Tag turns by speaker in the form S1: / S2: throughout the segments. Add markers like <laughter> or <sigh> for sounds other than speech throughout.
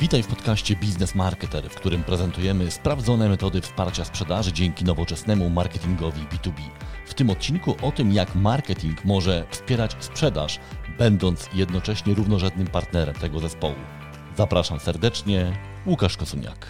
S1: Witaj w podcaście Biznes Marketer, w którym prezentujemy sprawdzone metody wsparcia sprzedaży dzięki nowoczesnemu marketingowi B2B. W tym odcinku o tym, jak marketing może wspierać sprzedaż, będąc jednocześnie równorzędnym partnerem tego zespołu. Zapraszam serdecznie, Łukasz Kosuniak.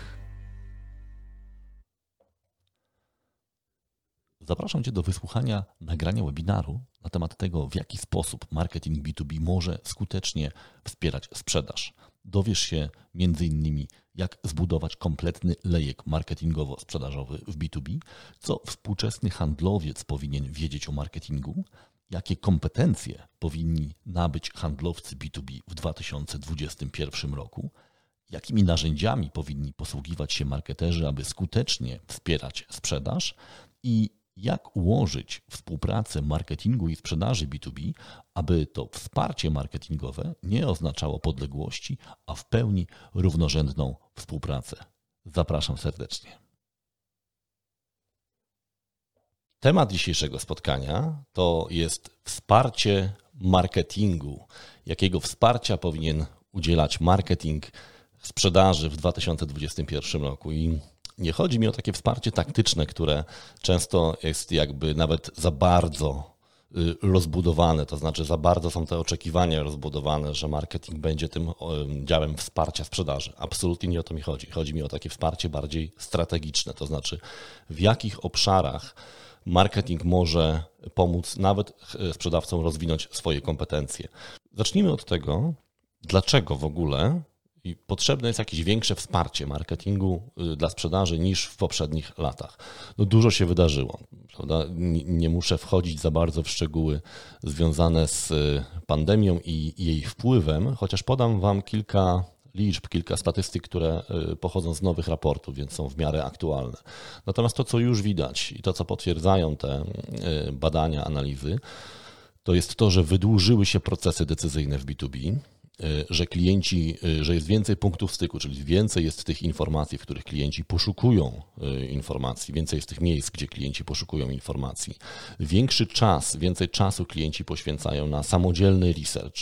S1: Zapraszam Cię do wysłuchania nagrania webinaru na temat tego, w jaki sposób marketing B2B może skutecznie wspierać sprzedaż. Dowiesz się m.in. jak zbudować kompletny lejek marketingowo-sprzedażowy w B2B, co współczesny handlowiec powinien wiedzieć o marketingu, jakie kompetencje powinni nabyć handlowcy B2B w 2021 roku, jakimi narzędziami powinni posługiwać się marketerzy, aby skutecznie wspierać sprzedaż i jak ułożyć współpracę marketingu i sprzedaży B2B, aby to wsparcie marketingowe nie oznaczało podległości, a w pełni równorzędną współpracę. Zapraszam serdecznie. Temat dzisiejszego spotkania to jest wsparcie marketingu. Jakiego wsparcia powinien udzielać marketing sprzedaży w 2021 roku? I nie chodzi mi o takie wsparcie taktyczne, które często jest jakby nawet za bardzo y, rozbudowane, to znaczy za bardzo są te oczekiwania rozbudowane, że marketing będzie tym działem wsparcia sprzedaży. Absolutnie nie o to mi chodzi. Chodzi mi o takie wsparcie bardziej strategiczne, to znaczy w jakich obszarach marketing może pomóc nawet e, sprzedawcom rozwinąć swoje kompetencje. Zacznijmy od tego, dlaczego w ogóle i potrzebne jest jakieś większe wsparcie marketingu y, dla sprzedaży niż w poprzednich latach. No dużo się wydarzyło. Prawda? Nie muszę wchodzić za bardzo w szczegóły związane z y, pandemią i jej wpływem, chociaż podam Wam kilka liczb, kilka statystyk, które y, pochodzą z nowych raportów, więc są w miarę aktualne. Natomiast to, co już widać i to, co potwierdzają te badania, analizy, to jest to, że wydłużyły się procesy decyzyjne w B2B, E, że klienci, e, że jest więcej punktów styku, czyli więcej jest tych informacji, w których klienci poszukują e, informacji, więcej jest tych miejsc, gdzie klienci poszukują informacji. Większy czas, więcej czasu klienci poświęcają na samodzielny research,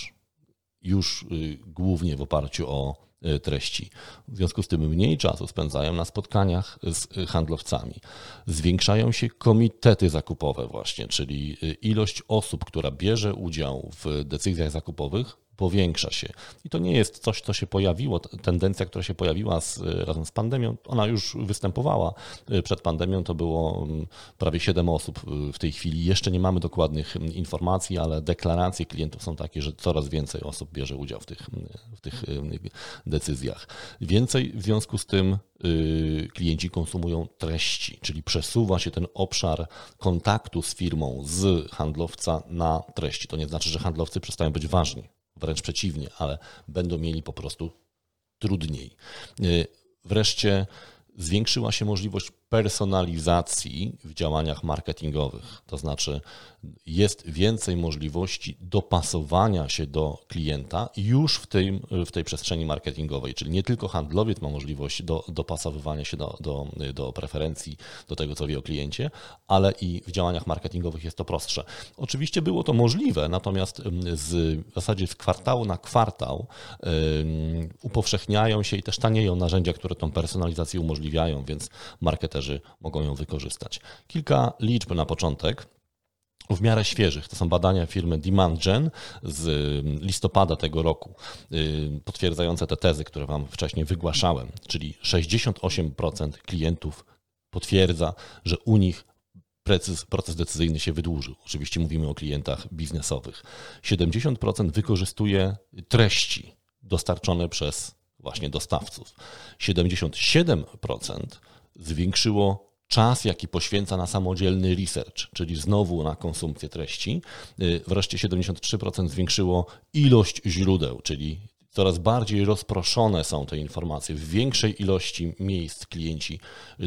S1: już głównie w oparciu o treści. W związku z tym mniej czasu spędzają na spotkaniach z handlowcami. Zwiększają się komitety zakupowe właśnie, czyli ilość osób, która bierze udział w decyzjach zakupowych powiększa się. I to nie jest coś, co się pojawiło, tendencja, która się pojawiła z, razem z pandemią, ona już występowała. Przed pandemią to było mm, prawie 7 osób w tej chwili. Jeszcze nie mamy dokładnych mm, informacji, ale deklaracje klientów są takie, że coraz więcej osób bierze udział w tych, mm, w tych decyzjach. Więcej w związku z tym y, klienci konsumują treści, czyli przesuwa się ten obszar kontaktu z firmą, z handlowca na treści. To nie znaczy, że handlowcy przestają być ważni wręcz przeciwnie, ale będą mieli po prostu trudniej. Y, wreszcie zwiększyła się możliwość personalizacji w działaniach marketingowych. To znaczy, jest więcej możliwości dopasowania się do klienta już w, tym, w tej przestrzeni marketingowej. Czyli nie tylko handlowiec ma możliwość do, dopasowywania się do, do, do preferencji, do tego, co wie o kliencie, ale i w działaniach marketingowych jest to prostsze. Oczywiście było to możliwe, natomiast z, w zasadzie z kwartału na kwartał upowszechniają się i też tanieją narzędzia, które tą personalizację umożliwiają, więc marketerzy mogą ją wykorzystać. Kilka liczb na początek w miarę świeżych. To są badania firmy DemandGen z listopada tego roku, y, potwierdzające te tezy, które Wam wcześniej wygłaszałem, czyli 68% klientów potwierdza, że u nich proces decyzyjny się wydłużył. Oczywiście mówimy o klientach biznesowych. 70% wykorzystuje treści dostarczone przez właśnie dostawców. 77% zwiększyło czas, jaki poświęca na samodzielny research, czyli znowu na konsumpcję treści. Y, wreszcie 73% zwiększyło ilość źródeł, czyli coraz bardziej rozproszone są te informacje. W większej ilości miejsc klienci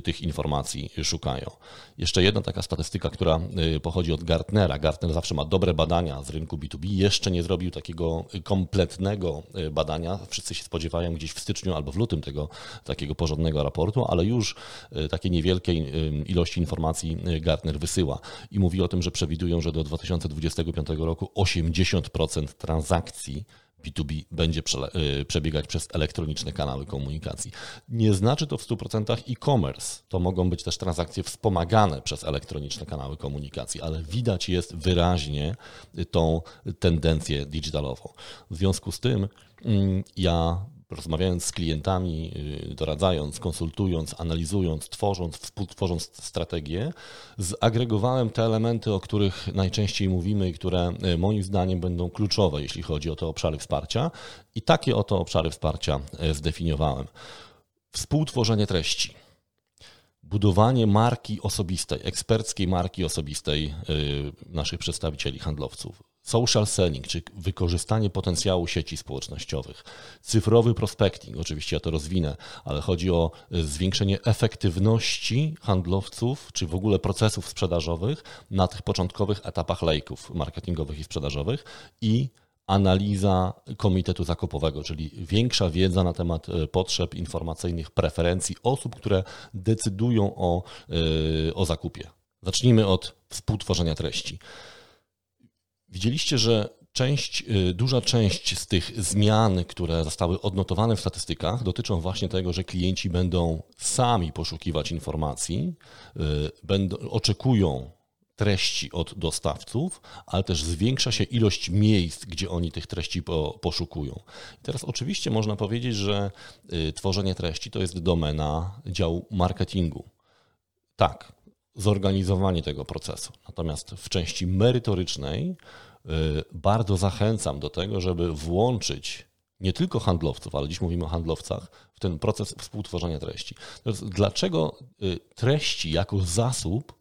S1: tych informacji szukają. Jeszcze jedna taka statystyka, która y, pochodzi od Gartnera. Gartner zawsze ma dobre badania z rynku B2B. Jeszcze nie zrobił takiego kompletnego y, badania. Wszyscy się spodziewają gdzieś w styczniu albo w lutym tego takiego porządnego raportu, ale już y, takie niewielkie ilości informacji Gartner wysyła i mówi o tym, że przewidują, że do 2025 roku 80% transakcji B2B będzie y, przebiegać przez elektroniczne kanały komunikacji. Nie znaczy to w 100% e-commerce. To mogą być też transakcje wspomagane przez elektroniczne kanały komunikacji, ale widać jest wyraźnie tą tendencję digitalową. W związku z tym mm, ja rozmawiając z klientami, y, doradzając, konsultując, analizując, tworząc, współtworząc strategię, zagregowałem te elementy, o których najczęściej mówimy i które y, moim zdaniem będą kluczowe, jeśli chodzi o te obszary wsparcia. I takie oto obszary wsparcia y, zdefiniowałem. Współtworzenie treści. Budowanie marki osobistej, eksperckiej marki osobistej naszych przedstawicieli handlowców, social selling, czy wykorzystanie potencjału sieci społecznościowych, cyfrowy prospecting, oczywiście ja to rozwinę, ale chodzi o e, zwiększenie efektywności handlowców, czy w ogóle procesów sprzedażowych na tych początkowych etapach lejków marketingowych i sprzedażowych i analiza komitetu zakupowego, czyli większa wiedza na temat e, potrzeb informacyjnych, preferencji osób, które decydują o, e, o zakupie. Zacznijmy od współtworzenia treści. Widzieliście, że część, y, duża część z tych zmian, które zostały odnotowane w statystykach, dotyczą właśnie tego, że klienci będą sami poszukiwać informacji, y, będą, oczekują treści od dostawców, ale też zwiększa się ilość miejsc, gdzie oni tych treści po, poszukują. I teraz oczywiście można powiedzieć, że y, tworzenie treści to jest domena działu marketingu. Tak, zorganizowanie tego procesu. Natomiast w części merytorycznej y, bardzo zachęcam do tego, żeby włączyć nie tylko handlowców, ale dziś mówimy o handlowcach, w ten proces współtworzenia treści. Dlaczego y, treści jako zasób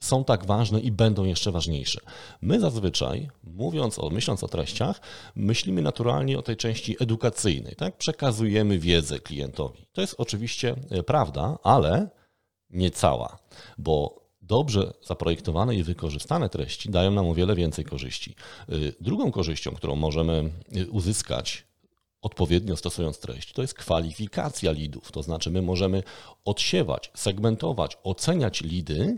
S1: są tak ważne i będą jeszcze ważniejsze. My zazwyczaj, mówiąc o, myśląc o treściach, myślimy naturalnie o tej części edukacyjnej, tak? Przekazujemy wiedzę klientowi. To jest oczywiście y, prawda, ale nie cała, bo dobrze zaprojektowane i wykorzystane treści dają nam o wiele więcej korzyści. Y, drugą korzyścią, którą możemy y, uzyskać odpowiednio stosując treść, to jest kwalifikacja lidów. To znaczy, my możemy odsiewać, segmentować, oceniać lidy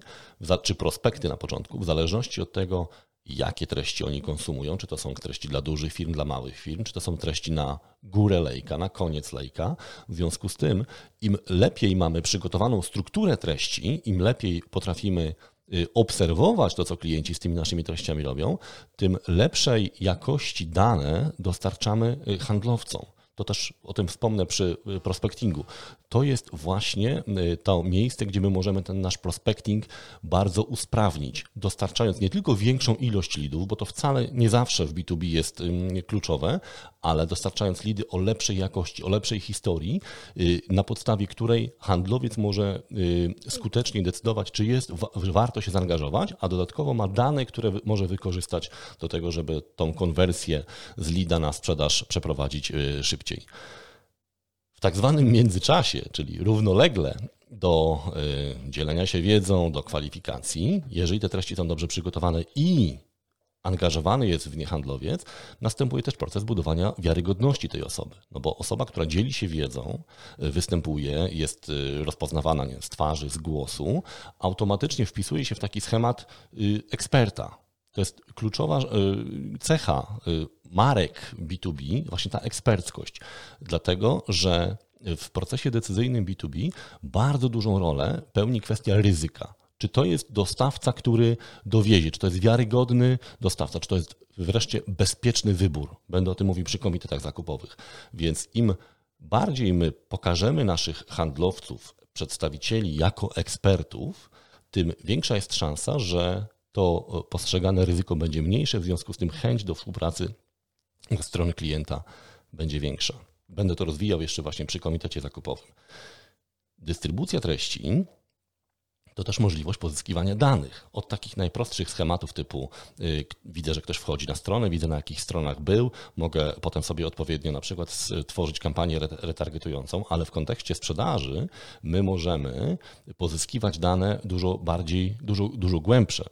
S1: czy prospekty na początku, w zależności od tego, jakie treści oni konsumują, czy to są treści dla dużych firm, dla małych firm, czy to są treści na górę lejka, na koniec lejka. W związku z tym, im lepiej mamy przygotowaną strukturę treści, im lepiej potrafimy y, obserwować to, co klienci z tymi naszymi treściami robią, tym lepszej jakości dane dostarczamy y, handlowcom. To też o tym wspomnę przy y, prospectingu to jest właśnie y, to miejsce, gdzie my możemy ten nasz prospecting bardzo usprawnić, dostarczając nie tylko większą ilość lidów, bo to wcale nie zawsze w B2B jest kluczowe, ale dostarczając lidy o lepszej jakości, o lepszej historii, y, na podstawie której handlowiec może skutecznie decydować, czy jest warto się zaangażować, a dodatkowo ma dane, które może wykorzystać do tego, żeby tą konwersję z lida na sprzedaż przeprowadzić szybciej tak zwanym międzyczasie, czyli równolegle do y, dzielenia się wiedzą, do kwalifikacji, jeżeli te treści są dobrze przygotowane i angażowany jest w nie handlowiec, następuje też proces budowania wiarygodności tej osoby. No bo osoba, która dzieli się wiedzą, y, występuje, jest y, rozpoznawana nie, z twarzy, z głosu, automatycznie wpisuje się w taki schemat eksperta. To jest kluczowa cecha marek B2B, właśnie ta eksperckość. Dlatego, że w procesie decyzyjnym B2B bardzo dużą rolę pełni kwestia ryzyka. Czy to jest dostawca, który dowiezie, czy to jest wiarygodny dostawca, czy to jest wreszcie bezpieczny wybór. Będę o tym mówił przy komitetach zakupowych. Więc im bardziej my pokażemy naszych handlowców, przedstawicieli jako ekspertów, tym większa jest szansa, że to postrzegane ryzyko będzie mniejsze, w związku z tym chęć do współpracy strony klienta będzie większa. Będę to rozwijał jeszcze właśnie przy komitecie zakupowym. Dystrybucja treści to też możliwość pozyskiwania danych od takich najprostszych schematów typu y, widzę, że ktoś wchodzi na stronę, widzę na jakich stronach był, mogę potem sobie odpowiednio na przykład stworzyć kampanię retargetującą, ale w kontekście sprzedaży my możemy pozyskiwać dane dużo bardziej, dużo, dużo głębsze,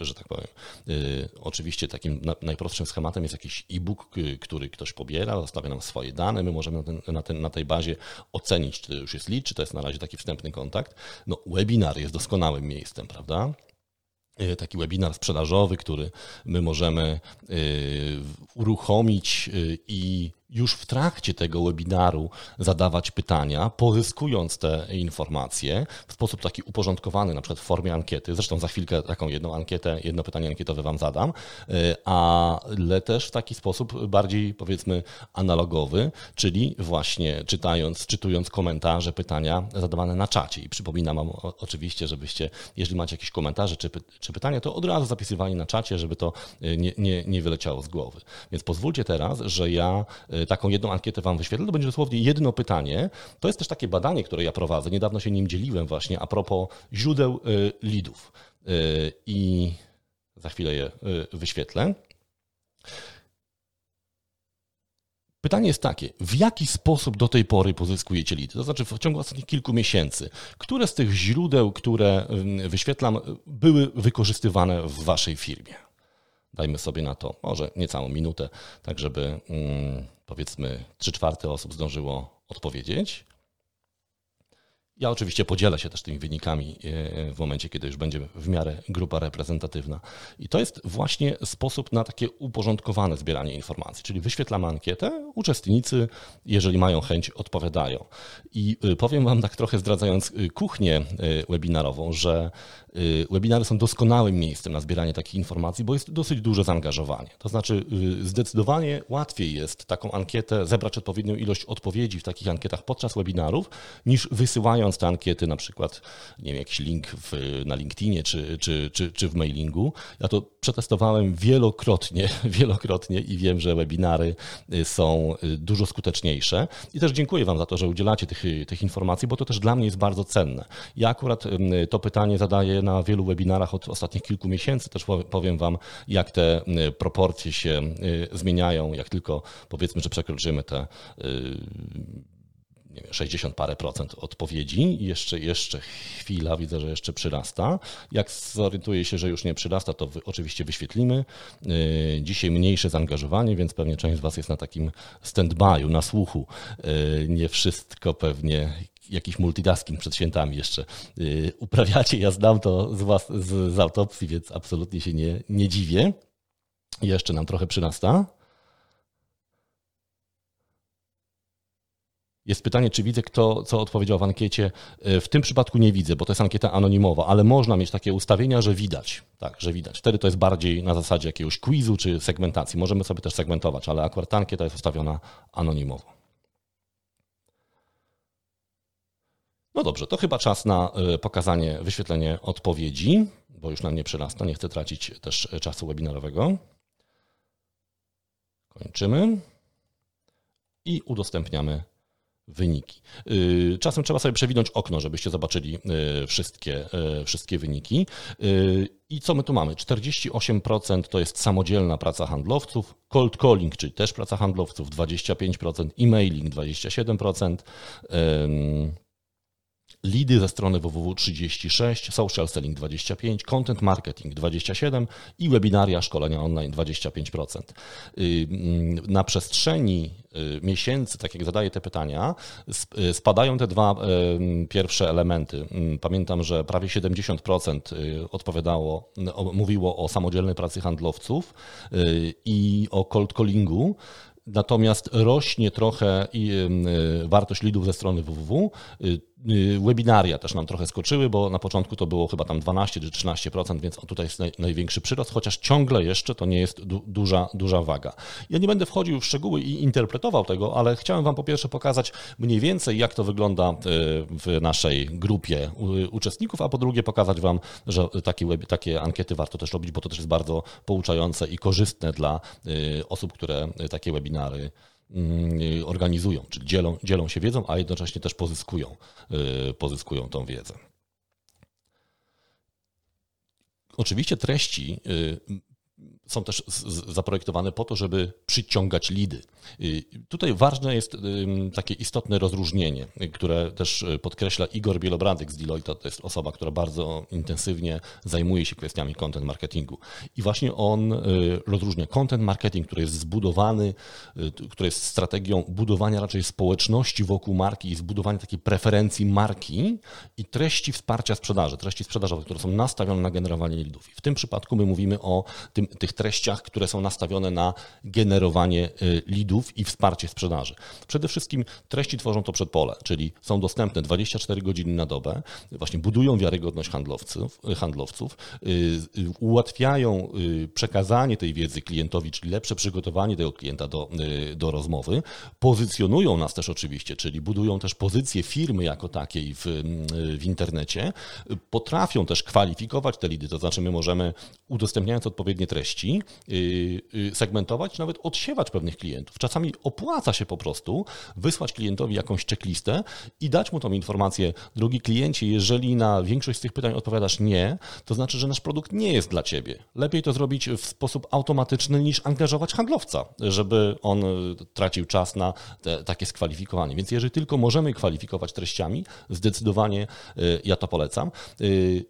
S1: że tak powiem. Y, oczywiście takim najprostszym schematem jest jakiś e-book, który ktoś pobiera, zostawia nam swoje dane, my możemy na, ten, na, ten, na tej bazie ocenić, czy to już jest lead, czy to jest na razie taki wstępny kontakt. No, webinar jest do doskonałym miejscem, prawda? taki webinar sprzedażowy, który my możemy uruchomić i już w trakcie tego webinaru zadawać pytania, pozyskując te informacje w sposób taki uporządkowany, na przykład w formie ankiety. Zresztą za chwilkę taką jedną ankietę, jedno pytanie ankietowe Wam zadam, y, ale też w taki sposób bardziej powiedzmy analogowy, czyli właśnie czytając, czytując komentarze, pytania zadawane na czacie. I przypominam Wam oczywiście, żebyście, jeżeli macie jakieś komentarze czy, czy pytania, to od razu zapisywali na czacie, żeby to y, nie, nie, nie wyleciało z głowy. Więc pozwólcie teraz, że ja y, taką jedną ankietę Wam wyświetlę, to będzie dosłownie jedno pytanie. To jest też takie badanie, które ja prowadzę. Niedawno się nim dzieliłem właśnie a propos źródeł y, lidów. Y, I za chwilę je y, wyświetlę. Pytanie jest takie, w jaki sposób do tej pory pozyskujecie lidy? To znaczy w ciągu ostatnich kilku miesięcy, które z tych źródeł, które wyświetlam, były wykorzystywane w waszej firmie? Dajmy sobie na to może niecałą minutę, tak żeby mm, powiedzmy 3 czwarte osób zdążyło odpowiedzieć. Ja oczywiście podzielę się też tymi wynikami e, w momencie, kiedy już będzie w miarę grupa reprezentatywna. I to jest właśnie sposób na takie uporządkowane zbieranie informacji, czyli wyświetlamy ankietę, uczestnicy, jeżeli mają chęć, odpowiadają. I e, powiem Wam tak trochę zdradzając e, kuchnię webinarową, że webinary są doskonałym miejscem na zbieranie takich informacji, bo jest dosyć duże zaangażowanie. To znaczy zdecydowanie łatwiej jest taką ankietę, zebrać odpowiednią ilość odpowiedzi w takich ankietach podczas webinarów, niż wysyłając te ankiety, na przykład, nie wiem, jakiś link w, na LinkedInie czy, czy, czy, czy w mailingu. Ja to przetestowałem wielokrotnie, <laughs> wielokrotnie i wiem, że webinary y, są y, dużo skuteczniejsze. I też dziękuję Wam za to, że udzielacie tych, tych informacji, bo to też dla mnie jest bardzo cenne. Ja akurat to pytanie zadaję na wielu webinarach od ostatnich kilku miesięcy. Też powiem Wam, jak te proporcje się zmieniają, jak tylko powiedzmy, że przekroczymy te nie wiem, 60 parę procent odpowiedzi. Jeszcze, jeszcze chwila, widzę, że jeszcze przyrasta. Jak zorientuję się, że już nie przyrasta, to oczywiście wyświetlimy. Y, dzisiaj mniejsze zaangażowanie, więc pewnie część z Was jest na takim stand-by'u, na słuchu. Y, nie wszystko pewnie jakiś multitasking przed świętami jeszcze y, uprawiacie. Ja znam to z, was, z, z autopsji, więc absolutnie się nie, nie dziwię. Jeszcze nam trochę przyrasta. Jest pytanie, czy widzę, kto co odpowiedział w ankiecie. E, w tym przypadku nie widzę, bo to jest ankieta anonimowa, ale można mieć takie ustawienia, że widać. Tak, że widać. Wtedy to jest bardziej na zasadzie jakiegoś quizu czy segmentacji. Możemy sobie też segmentować, ale akurat ta ankieta jest ustawiona anonimowo. No dobrze, to chyba czas na e, pokazanie, wyświetlenie odpowiedzi, bo już nam nie przyrasta, nie chcę tracić też czasu webinarowego. Kończymy i udostępniamy wyniki. Y, czasem trzeba sobie przewinąć okno, żebyście zobaczyli wszystkie, wszystkie wyniki. I co my tu mamy? 48% to jest samodzielna praca handlowców, cold calling, czyli też praca handlowców 25%, e-mailing 27%, Lidy ze strony www 36, social selling 25, content marketing 27 i webinaria, szkolenia online 25%. Y, mm, na przestrzeni y, miesięcy, tak jak zadaję te pytania, y, spadają te dwa pierwsze elementy. Mm, pamiętam, że prawie 70% odpowiadało, mówiło o samodzielnej pracy handlowców i o cold callingu. Natomiast rośnie trochę wartość lidów ze strony www. Y, webinaria też nam trochę skoczyły, bo na początku to było chyba tam 12 czy 13%, więc tutaj jest naj, największy przyrost, chociaż ciągle jeszcze to nie jest du, duża, duża waga. Ja nie będę wchodził w szczegóły i interpretował tego, ale chciałem Wam po pierwsze pokazać mniej więcej, jak to wygląda y, w naszej grupie uczestników, a po drugie pokazać Wam, że takie, web, takie ankiety warto też robić, bo to też jest bardzo pouczające i korzystne dla y, osób, które takie webinary organizują, czyli dzielą, dzielą się wiedzą, a jednocześnie też pozyskują, y, pozyskują tą wiedzę. Oczywiście treści y, są też zaprojektowane po to, żeby przyciągać lidy. Tutaj ważne jest takie istotne rozróżnienie, które też podkreśla Igor Bielobradek z Deloitte. To jest osoba, która bardzo intensywnie zajmuje się kwestiami content marketingu. I właśnie on rozróżnia content marketing, który jest zbudowany, który jest strategią budowania raczej społeczności wokół marki i zbudowania takiej preferencji marki i treści wsparcia sprzedaży, treści sprzedażowe, które są nastawione na generowanie lidów. I w tym przypadku my mówimy o tym, tych treściach, które są nastawione na generowanie y, lidów i wsparcie sprzedaży. Przede wszystkim treści tworzą to przedpole, czyli są dostępne 24 godziny na dobę, właśnie budują wiarygodność handlowców, handlowców y, y, ułatwiają przekazanie tej wiedzy klientowi, czyli lepsze przygotowanie tego klienta do, do rozmowy, pozycjonują nas też oczywiście, czyli budują też pozycję firmy jako takiej w, w internecie, potrafią też kwalifikować te lidy, to znaczy my możemy udostępniając odpowiednie treści, yy, yy, segmentować, nawet odsiewać pewnych klientów. Czasami opłaca się po prostu wysłać klientowi jakąś checklistę i dać mu tą informację, drogi kliencie, jeżeli na większość z tych pytań odpowiadasz nie, to znaczy, że nasz produkt nie jest dla ciebie. Lepiej to zrobić w sposób automatyczny niż angażować handlowca, żeby on y, tracił czas na te, takie skwalifikowanie. Więc jeżeli tylko możemy kwalifikować treściami, zdecydowanie y, ja to polecam. Y,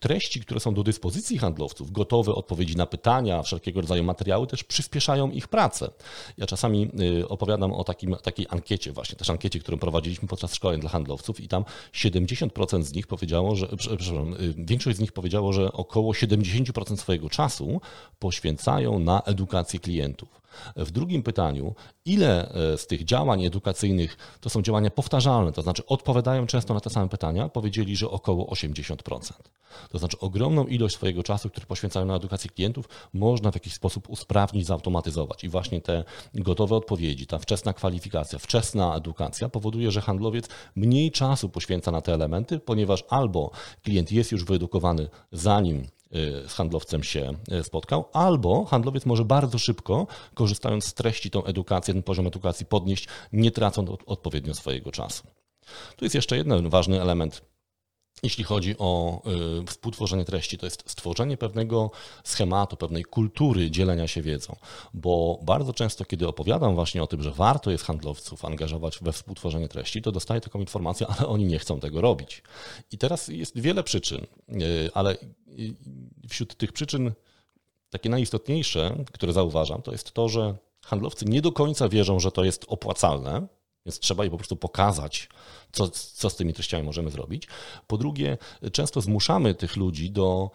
S1: treści, które są do dyspozycji handlowców, gotowe odpowiedzi na pytania, wszelkiego rodzaju materiały też przyspieszają ich pracę. Ja czasami y, opowiadam o takim, takiej ankiecie właśnie, też ankiecie, którą prowadziliśmy podczas szkoleń dla handlowców i tam 70% z nich powiedziało, że, przepraszam, y, większość z nich powiedziało, że około 70% swojego czasu poświęcają na edukację klientów. W drugim pytaniu, ile e, z tych działań edukacyjnych to są działania powtarzalne, to znaczy odpowiadają często na te same pytania, powiedzieli, że około 80%. To znaczy ogromną ilość swojego czasu, który poświęcają na edukację klientów, można w jakiś sposób usprawnić, zautomatyzować. I właśnie te gotowe odpowiedzi, ta wczesna kwalifikacja, wczesna edukacja powoduje, że handlowiec mniej czasu poświęca na te elementy, ponieważ albo klient jest już wyedukowany zanim z handlowcem się y, spotkał, albo handlowiec może bardzo szybko, korzystając z treści, tą edukację, ten poziom edukacji podnieść, nie tracąc odpowiednio swojego czasu. Tu jest jeszcze jeden ważny element jeśli chodzi o y, współtworzenie treści, to jest stworzenie pewnego schematu, pewnej kultury dzielenia się wiedzą, bo bardzo często, kiedy opowiadam właśnie o tym, że warto jest handlowców angażować we współtworzenie treści, to dostaję taką informację, ale oni nie chcą tego robić. I teraz jest wiele przyczyn, y, ale y, wśród tych przyczyn takie najistotniejsze, które zauważam, to jest to, że handlowcy nie do końca wierzą, że to jest opłacalne, więc trzeba je po prostu pokazać, co, co z tymi treściami możemy zrobić. Po drugie, często zmuszamy tych ludzi do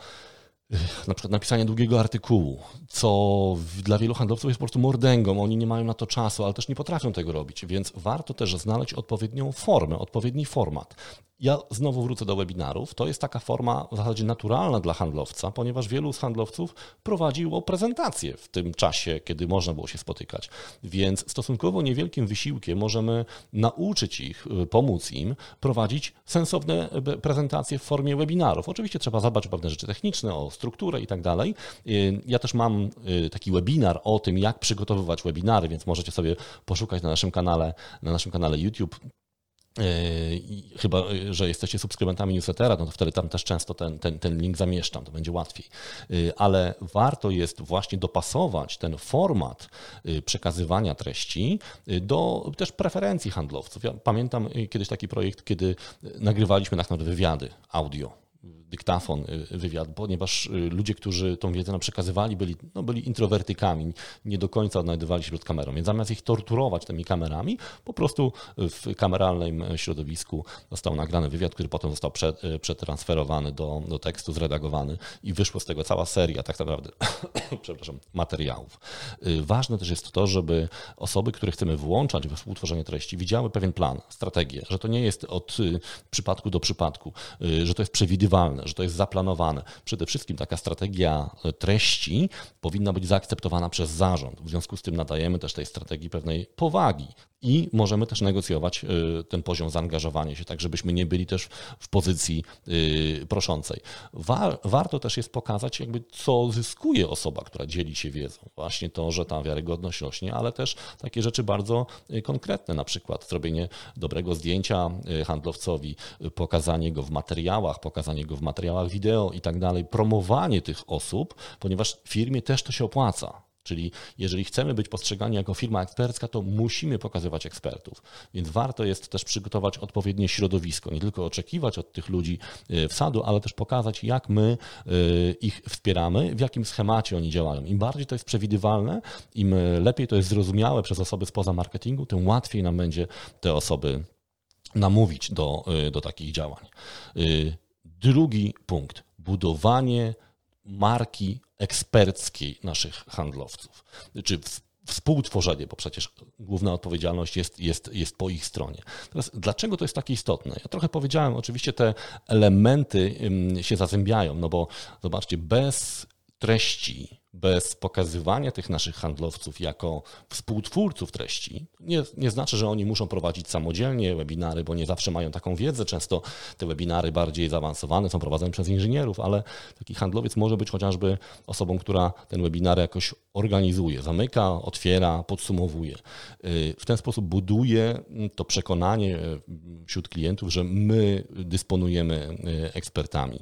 S1: na przykład napisania długiego artykułu, co dla wielu handlowców jest po prostu mordęgą, oni nie mają na to czasu, ale też nie potrafią tego robić, więc warto też znaleźć odpowiednią formę, odpowiedni format. Ja znowu wrócę do webinarów. To jest taka forma w zasadzie naturalna dla handlowca, ponieważ wielu z handlowców prowadziło prezentacje w tym czasie, kiedy można było się spotykać. Więc stosunkowo niewielkim wysiłkiem możemy nauczyć ich, y, pomóc im prowadzić sensowne y, prezentacje w formie webinarów. Oczywiście trzeba zadbać o pewne rzeczy techniczne, o strukturę i tak dalej. Y, ja też mam taki webinar o tym, jak przygotowywać webinary, więc możecie sobie poszukać na naszym kanale, na naszym kanale YouTube Chyba, że jesteście subskrybentami newslettera, no to wtedy tam też często ten, ten, ten link zamieszczam, to będzie łatwiej. Ale warto jest właśnie dopasować ten format przekazywania treści do też preferencji handlowców. Ja pamiętam kiedyś taki projekt, kiedy nagrywaliśmy na przykład wywiady audio dyktafon, y, wywiad, ponieważ y, ludzie, którzy tą wiedzę nam przekazywali, byli, no, byli introwertykami, nie do końca odnajdywali się przed kamerą. Więc zamiast ich torturować tymi kamerami, po prostu w kameralnym środowisku został nagrany wywiad, który potem został y, przetransferowany do, do tekstu, zredagowany i wyszło z tego cała seria tak naprawdę <coughs> przepraszam, materiałów. Ważne też jest to, żeby osoby, które chcemy włączać we współtworzenie treści, widziały pewien plan, strategię, że to nie jest od przypadku do przypadku, że to jest przewidywalne, że to jest zaplanowane. Przede wszystkim taka strategia e, treści powinna być zaakceptowana przez zarząd. W związku z tym nadajemy też tej strategii pewnej powagi i możemy też negocjować y, ten poziom zaangażowania się, tak żebyśmy nie byli też w pozycji y, proszącej. warto też jest pokazać, jakby co zyskuje osoba, która dzieli się wiedzą. Właśnie to, że ta wiarygodność rośnie, ale też takie rzeczy bardzo y, konkretne, na przykład zrobienie dobrego zdjęcia handlowcowi, pokazanie go w materiałach, pokazanie go w materiałach wideo i tak dalej, promowanie tych osób, ponieważ firmie też to się opłaca. Czyli jeżeli chcemy być postrzegani jako firma ekspercka, to musimy pokazywać ekspertów. Więc warto jest też przygotować odpowiednie środowisko, nie tylko oczekiwać od tych ludzi y, wsadu, ale też pokazać, jak my y, ich wspieramy, w jakim schemacie oni działają. Im bardziej to jest przewidywalne, im lepiej to jest zrozumiałe przez osoby spoza marketingu, tym łatwiej nam będzie te osoby namówić do, do takich działań. Drugi punkt. Budowanie marki eksperckiej naszych handlowców, czy współtworzenie, bo przecież główna odpowiedzialność jest, jest, jest po ich stronie. Teraz, dlaczego to jest takie istotne? Ja trochę powiedziałem, oczywiście te elementy się zazębiają, no bo zobaczcie, bez treści, bez pokazywania tych naszych handlowców jako współtwórców treści, nie, nie znaczy, że oni muszą prowadzić samodzielnie webinary, bo nie zawsze mają taką wiedzę. Często te webinary bardziej zaawansowane są prowadzone przez inżynierów, ale taki handlowiec może być chociażby osobą, która ten webinar jakoś organizuje, zamyka, otwiera, podsumowuje. W ten sposób buduje to przekonanie wśród klientów, że my dysponujemy ekspertami.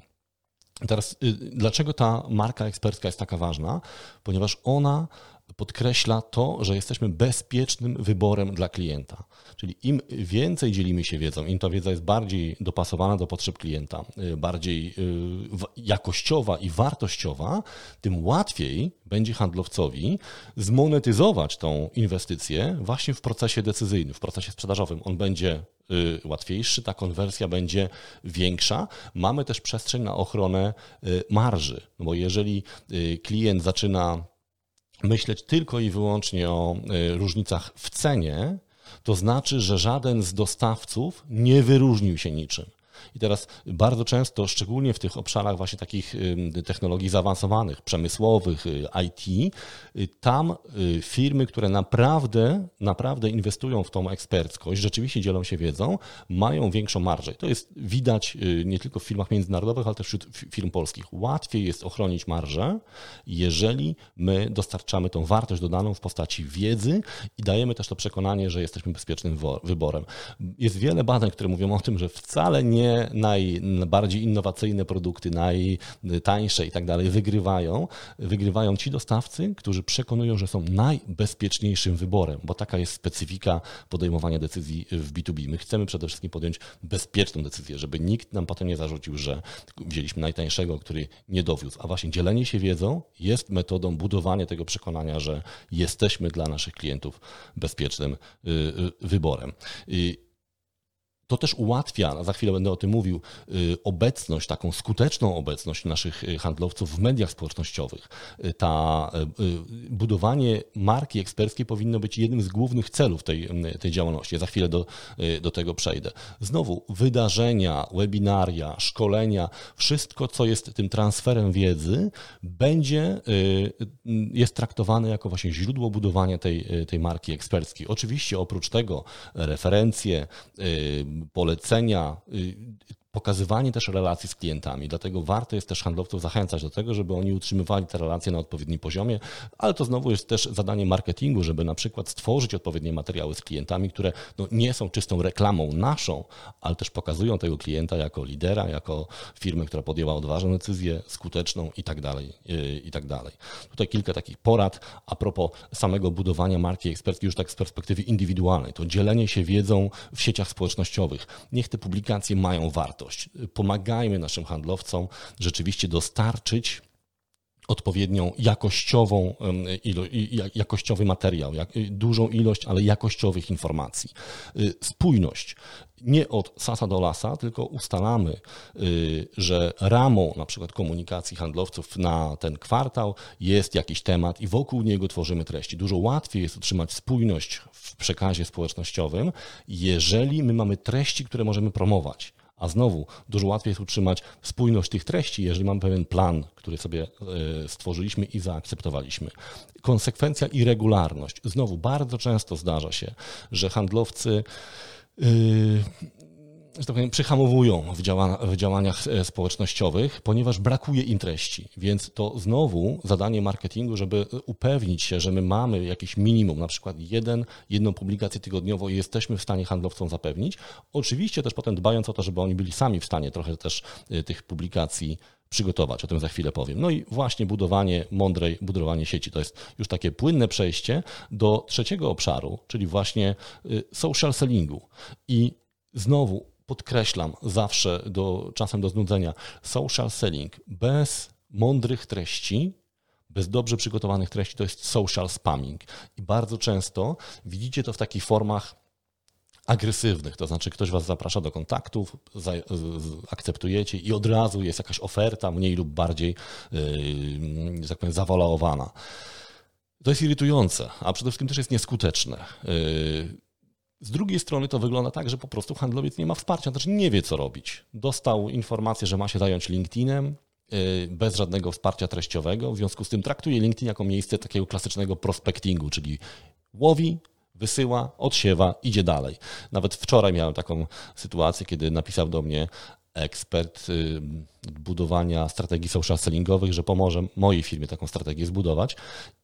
S1: Teraz, y, dlaczego ta marka ekspercka jest taka ważna? Ponieważ ona podkreśla to, że jesteśmy bezpiecznym wyborem dla klienta. Czyli im więcej dzielimy się wiedzą, im ta wiedza jest bardziej dopasowana do potrzeb klienta, y, bardziej y, jakościowa i wartościowa, tym łatwiej będzie handlowcowi zmonetyzować tą inwestycję właśnie w procesie decyzyjnym, w procesie sprzedażowym. On będzie y, łatwiejszy, ta konwersja będzie większa. Mamy też przestrzeń na ochronę marży, no bo jeżeli klient zaczyna myśleć tylko i wyłącznie o różnicach w cenie, to znaczy, że żaden z dostawców nie wyróżnił się niczym. I teraz bardzo często, szczególnie w tych obszarach właśnie takich technologii zaawansowanych, przemysłowych, y, IT, y, tam y, firmy, które naprawdę, naprawdę inwestują w tą eksperckość, rzeczywiście dzielą się wiedzą, mają większą marżę. To jest widać nie tylko w firmach międzynarodowych, ale też wśród firm polskich. Łatwiej jest ochronić marżę, jeżeli my dostarczamy tą wartość dodaną w postaci wiedzy i dajemy też to przekonanie, że jesteśmy bezpiecznym wyborem. Jest wiele badań, które mówią o tym, że wcale nie najbardziej innowacyjne produkty, najtańsze i tak dalej wygrywają. Wygrywają ci dostawcy, którzy przekonują, że są najbezpieczniejszym wyborem, bo taka jest specyfika podejmowania decyzji w B2B. My chcemy przede wszystkim podjąć bezpieczną decyzję, żeby nikt nam potem nie zarzucił, że wzięliśmy najtańszego, który nie dowiózł. A właśnie dzielenie się wiedzą jest metodą budowania tego przekonania, że jesteśmy dla naszych klientów bezpiecznym y, y, wyborem to też ułatwia, za chwilę będę o tym mówił, y, obecność, taką skuteczną obecność naszych y, handlowców w mediach społecznościowych. Y, ta budowanie marki eksperckiej powinno być jednym z głównych celów tej, tej działalności. Ja za chwilę do, do tego przejdę. Znowu, wydarzenia, webinaria, szkolenia, wszystko, co jest tym transferem wiedzy, będzie, jest traktowane jako właśnie źródło budowania tej, tej marki eksperckiej. Oczywiście oprócz tego referencje, polecenia, y, pokazywanie też relacji z klientami. Dlatego warto jest też handlowców zachęcać do tego, żeby oni utrzymywali te relacje na odpowiednim poziomie, ale to znowu jest też zadanie marketingu, żeby na przykład stworzyć odpowiednie materiały z klientami, które no, nie są czystą reklamą naszą, ale też pokazują tego klienta jako lidera, jako firmę, która podjęła odważną decyzję, skuteczną i tak dalej, i tak dalej. Tutaj kilka takich porad a propos samego budowania marki eksperckiej już tak z perspektywy indywidualnej. To dzielenie się wiedzą w sieciach społecznościowych. Niech te publikacje mają wartość wartość. Pomagajmy naszym handlowcom rzeczywiście dostarczyć odpowiednią jakościową, jakościowy materiał, jak, dużą ilość, ale jakościowych informacji. Y, spójność. Nie od sasa do lasa, tylko ustalamy, y, że ramą na przykład komunikacji handlowców na ten kwartał jest jakiś temat i wokół niego tworzymy treści. Dużo łatwiej jest utrzymać spójność w przekazie społecznościowym, jeżeli my mamy treści, które możemy promować. A znowu, dużo łatwiej jest utrzymać spójność tych treści, jeżeli mamy pewien plan, który sobie e, stworzyliśmy i zaakceptowaliśmy. Konsekwencja i regularność. Znowu, bardzo często zdarza się, że handlowcy yy, że tak powiem, przyhamowują w, działa, w działaniach e, społecznościowych, ponieważ brakuje im treści. Więc to znowu zadanie marketingu, żeby upewnić się, że my mamy jakieś minimum, na przykład jeden, jedną publikację tygodniowo i jesteśmy w stanie handlowcom zapewnić. Oczywiście też potem dbając o to, żeby oni byli sami w stanie trochę też e, tych publikacji przygotować, o tym za chwilę powiem. No i właśnie budowanie mądrej, budowanie sieci to jest już takie płynne przejście do trzeciego obszaru, czyli właśnie social sellingu. I znowu podkreślam zawsze do, czasem do znudzenia, social selling bez mądrych treści bez dobrze przygotowanych treści to jest social spamming. I bardzo często widzicie to w takich formach agresywnych, to znaczy ktoś was zaprasza do kontaktów, za, akceptujecie i od razu jest jakaś oferta mniej lub bardziej, yy, tak powiem. To jest irytujące, a przede wszystkim też jest nieskuteczne. Yy, z drugiej strony to wygląda tak, że po prostu handlowiec nie ma wsparcia, znaczy nie wie co robić. Dostał informację, że ma się zająć LinkedInem, yy, bez żadnego wsparcia treściowego, w związku z tym traktuje LinkedIn jako miejsce takiego klasycznego prospectingu, czyli łowi, wysyła, odsiewa, idzie dalej. Nawet wczoraj miałem taką sytuację, kiedy napisał do mnie ekspert y, budowania strategii social sellingowych, że pomoże mojej firmie taką strategię zbudować.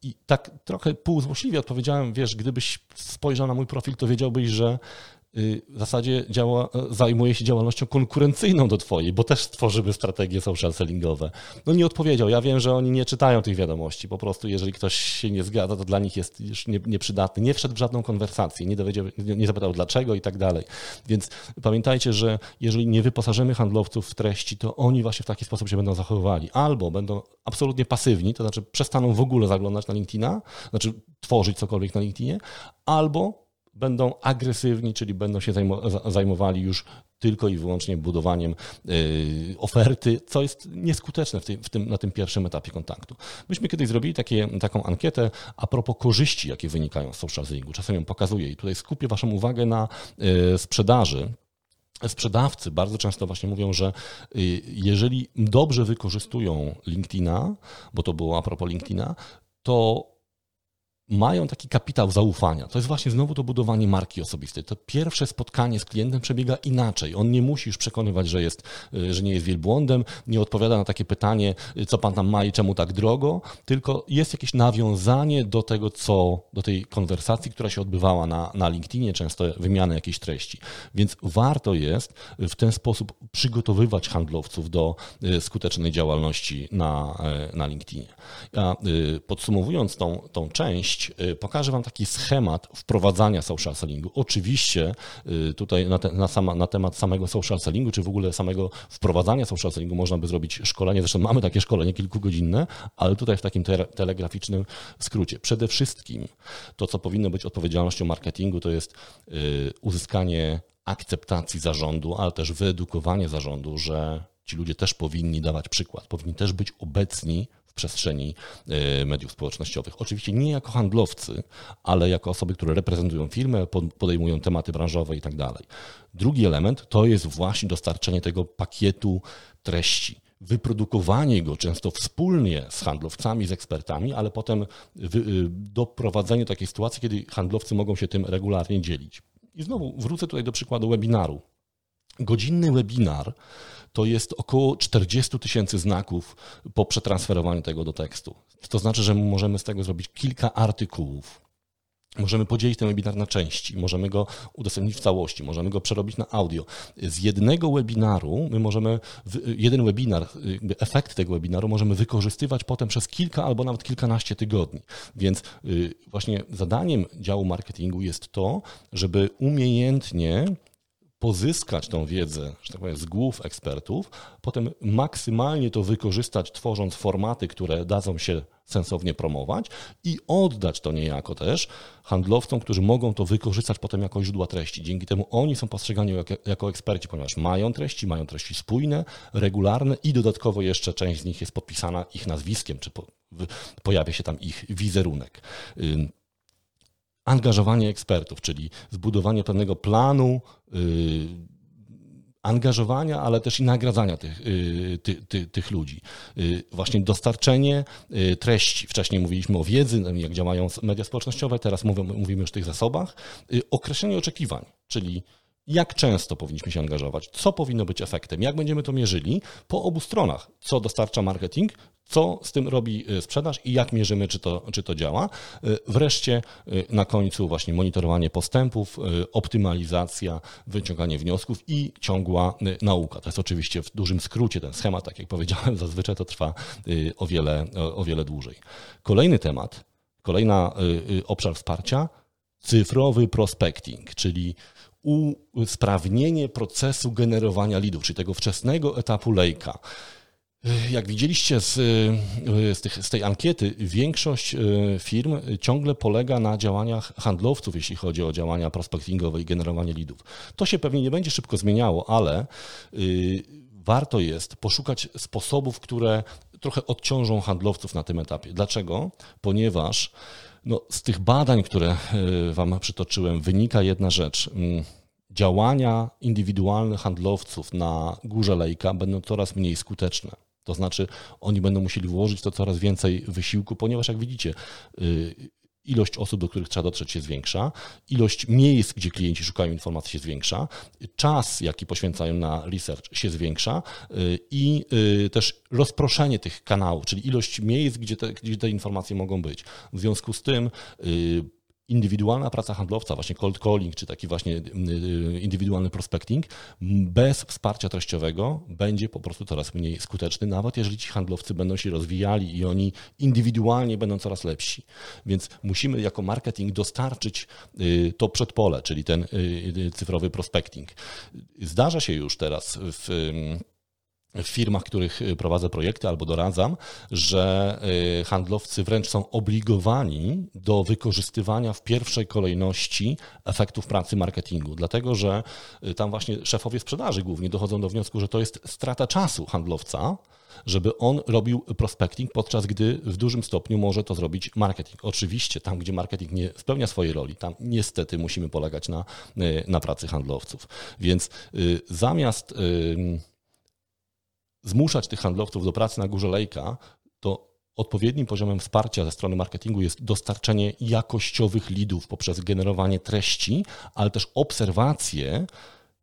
S1: I tak trochę półzłośliwie odpowiedziałem, wiesz, gdybyś spojrzał na mój profil, to wiedziałbyś, że w zasadzie działa, zajmuje się działalnością konkurencyjną do Twojej, bo też tworzymy strategie social sellingowe. No nie odpowiedział. Ja wiem, że oni nie czytają tych wiadomości. Po prostu, jeżeli ktoś się nie zgadza, to dla nich jest już nieprzydatny. Nie wszedł w żadną konwersację, nie, dowiedział, nie zapytał dlaczego i tak dalej. Więc pamiętajcie, że jeżeli nie wyposażymy handlowców w treści, to oni właśnie w taki sposób się będą zachowywali. Albo będą absolutnie pasywni, to znaczy przestaną w ogóle zaglądać na LinkedIna, znaczy tworzyć cokolwiek na LinkedInie, albo będą agresywni, czyli będą się zajmowali już tylko i wyłącznie budowaniem y, oferty, co jest nieskuteczne w tym, w tym, na tym pierwszym etapie kontaktu. Myśmy kiedyś zrobili takie, taką ankietę a propos korzyści, jakie wynikają z social sellingu. Czasem ją pokazuję i tutaj skupię Waszą uwagę na y, sprzedaży. Sprzedawcy bardzo często właśnie mówią, że y, jeżeli dobrze wykorzystują LinkedIna, bo to było a propos LinkedIna, to mają taki kapitał zaufania. To jest właśnie znowu to budowanie marki osobistej. To pierwsze spotkanie z klientem przebiega inaczej. On nie musi już przekonywać, że, jest, y, że nie jest wielbłądem, nie odpowiada na takie pytanie, y, co pan tam ma i czemu tak drogo, tylko jest jakieś nawiązanie do tego, co, do tej konwersacji, która się odbywała na, na LinkedInie, często wymiany jakiejś treści. Więc warto jest w ten sposób przygotowywać handlowców do y, skutecznej działalności na, na LinkedInie. A podsumowując tą, tą część, Y, pokażę Wam taki schemat wprowadzania social sellingu. Oczywiście y, tutaj na, te, na, sama, na, temat samego social sellingu, czy w ogóle samego wprowadzania social sellingu można by zrobić szkolenie. Zresztą mamy takie szkolenie kilkugodzinne, ale tutaj w takim te, telegraficznym skrócie. Przede wszystkim to, co powinno być odpowiedzialnością marketingu, to jest y, uzyskanie akceptacji zarządu, ale też wyedukowanie zarządu, że ci ludzie też powinni dawać przykład, powinni też być obecni w przestrzeni e, mediów społecznościowych. Oczywiście nie jako handlowcy, ale jako osoby, które reprezentują firmę, podejmują tematy branżowe i tak dalej. Drugi element to jest właśnie dostarczenie tego pakietu treści wyprodukowanie go często wspólnie z handlowcami, z ekspertami, ale potem y, doprowadzenie do takiej sytuacji, kiedy handlowcy mogą się tym regularnie dzielić. I znowu wrócę tutaj do przykładu webinaru. Godzinny webinar to jest około 40 tysięcy znaków po przetransferowaniu tego do tekstu. To znaczy, że możemy z tego zrobić kilka artykułów. Możemy podzielić ten webinar na części, możemy go udostępnić w całości, możemy go przerobić na audio. Z jednego webinaru my możemy, jeden webinar, efekt tego webinaru możemy wykorzystywać potem przez kilka albo nawet kilkanaście tygodni. Więc y, właśnie zadaniem działu marketingu jest to, żeby umiejętnie pozyskać tą wiedzę, że tak powiem, z głów ekspertów, potem maksymalnie to wykorzystać, tworząc formaty, które dadzą się sensownie promować i oddać to niejako też handlowcom, którzy mogą to wykorzystać potem jako źródła treści. Dzięki temu oni są postrzegani jako, jako eksperci, ponieważ mają treści, mają treści spójne, regularne i dodatkowo jeszcze część z nich jest podpisana ich nazwiskiem, czy po, pojawia się tam ich wizerunek angażowanie ekspertów, czyli zbudowanie pewnego planu yy, angażowania, ale też i nagradzania tych, yy, ty, ty, tych ludzi. Yy, właśnie dostarczenie treści. Wcześniej mówiliśmy o wiedzy, jak działają media społecznościowe, teraz mówimy, mówimy już o tych zasobach. Określenie oczekiwań, czyli jak często powinniśmy się angażować, co powinno być efektem, jak będziemy to mierzyli po obu stronach, co dostarcza marketing, co z tym robi y, sprzedaż i jak mierzymy, czy to, czy to działa. Y, wreszcie y, na końcu właśnie monitorowanie postępów, optymalizacja, wyciąganie wniosków i ciągła nauka. To jest oczywiście w dużym skrócie ten schemat, tak jak powiedziałem, <laughs> zazwyczaj to trwa o wiele, o wiele dłużej. Kolejny temat, kolejna obszar wsparcia, cyfrowy prospecting, czyli usprawnienie procesu generowania lidów, czyli tego wczesnego etapu lejka. Jak widzieliście z, z, tych, z, tej ankiety, większość e, firm ciągle polega na działaniach handlowców, jeśli chodzi o działania prospectingowe i generowanie lidów. To się pewnie nie będzie szybko zmieniało, ale y, warto jest poszukać sposobów, które trochę odciążą handlowców na tym etapie. Dlaczego? Ponieważ no, z tych badań, które Wam przytoczyłem, wynika jedna rzecz. Mm, działania indywidualnych handlowców na górze lejka będą coraz mniej skuteczne. To znaczy, oni będą musieli włożyć to coraz więcej wysiłku, ponieważ jak widzicie, y, ilość osób, do których trzeba dotrzeć się zwiększa, ilość miejsc, gdzie klienci szukają informacji się zwiększa, czas, jaki poświęcają na research się zwiększa. Y, i y, też rozproszenie tych kanałów, czyli ilość miejsc, gdzie te, gdzie te informacje mogą być. W związku z tym indywidualna praca handlowca, właśnie cold calling, czy taki właśnie y, y, indywidualny prospecting, bez wsparcia treściowego będzie po prostu coraz mniej skuteczny, nawet jeżeli ci handlowcy będą się rozwijali i oni indywidualnie będą coraz lepsi. Więc musimy jako marketing dostarczyć y, to przedpole, czyli ten cyfrowy prospecting. Zdarza się już teraz w w firmach, których y, prowadzę projekty albo doradzam, że y, handlowcy wręcz są obligowani do wykorzystywania w pierwszej kolejności efektów pracy marketingu, dlatego że y, tam właśnie szefowie sprzedaży głównie dochodzą do wniosku, że to jest strata czasu handlowca, żeby on robił prospecting, podczas gdy w dużym stopniu może to zrobić marketing. Oczywiście tam, gdzie marketing nie spełnia swojej roli, tam niestety musimy polegać na, na pracy handlowców. Więc zamiast zmuszać tych handlowców do pracy na górze lejka, to odpowiednim poziomem wsparcia ze strony marketingu jest dostarczenie jakościowych lidów poprzez generowanie treści, ale też obserwacje,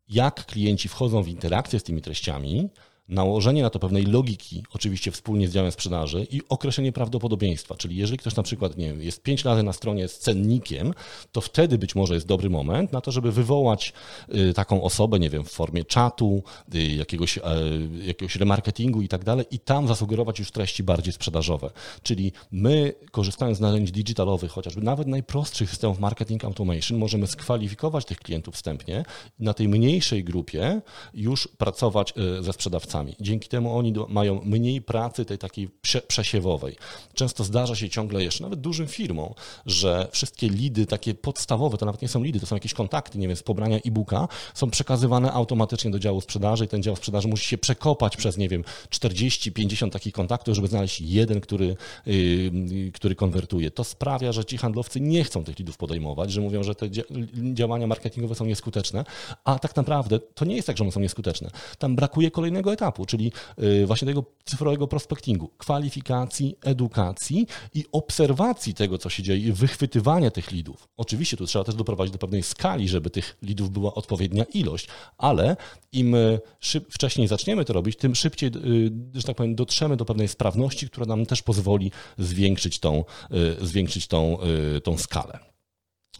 S1: jak klienci wchodzą w interakcję z tymi treściami, nałożenie na to pewnej logiki, oczywiście wspólnie z działem sprzedaży i określenie prawdopodobieństwa. Czyli jeżeli ktoś na przykład nie wiem, jest pięć razy na stronie z cennikiem, to wtedy być może jest dobry moment na to, żeby wywołać y, taką osobę, nie wiem, w formie czatu, y, jakiegoś, e, jakiegoś remarketingu i tak dalej i tam zasugerować już treści bardziej sprzedażowe. Czyli my korzystając z narzędzi digitalowych, chociażby nawet najprostszych systemów marketing automation, możemy skwalifikować tych klientów wstępnie i na tej mniejszej grupie już pracować y, ze sprzedawcami Dzięki temu oni do, mają mniej pracy tej takiej prze, przesiewowej. Często zdarza się ciągle jeszcze, nawet dużym firmom, że wszystkie lidy takie podstawowe, to nawet nie są lidy, to są jakieś kontakty, nie wiem, z pobrania e-booka, są przekazywane automatycznie do działu sprzedaży i ten dział sprzedaży musi się przekopać przez, nie wiem, 40-50 takich kontaktów, żeby znaleźć jeden, który, yy, który konwertuje. To sprawia, że ci handlowcy nie chcą tych lidów podejmować, że mówią, że te działania marketingowe są nieskuteczne, a tak naprawdę to nie jest tak, że one są nieskuteczne. Tam brakuje kolejnego etapu czyli y, właśnie tego cyfrowego prospectingu, kwalifikacji, edukacji i obserwacji tego, co się dzieje i wychwytywania tych lidów. Oczywiście tu trzeba też doprowadzić do pewnej skali, żeby tych lidów była odpowiednia ilość, ale im y, szyb, wcześniej zaczniemy to robić, tym szybciej, y, że tak powiem, dotrzemy do pewnej sprawności, która nam też pozwoli zwiększyć tą, zwiększyć tą, tą skalę.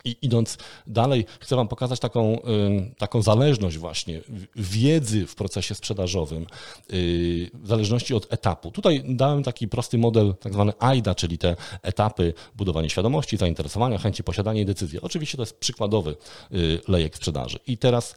S1: I idąc dalej, chcę Wam pokazać taką, taką zależność właśnie wiedzy w procesie sprzedażowym, y, w zależności od etapu. Tutaj dałem taki prosty model, tak zwany AIDA, czyli te etapy budowania świadomości, zainteresowania, chęci posiadania i decyzji. Oczywiście to jest przykładowy y, lejek sprzedaży. I teraz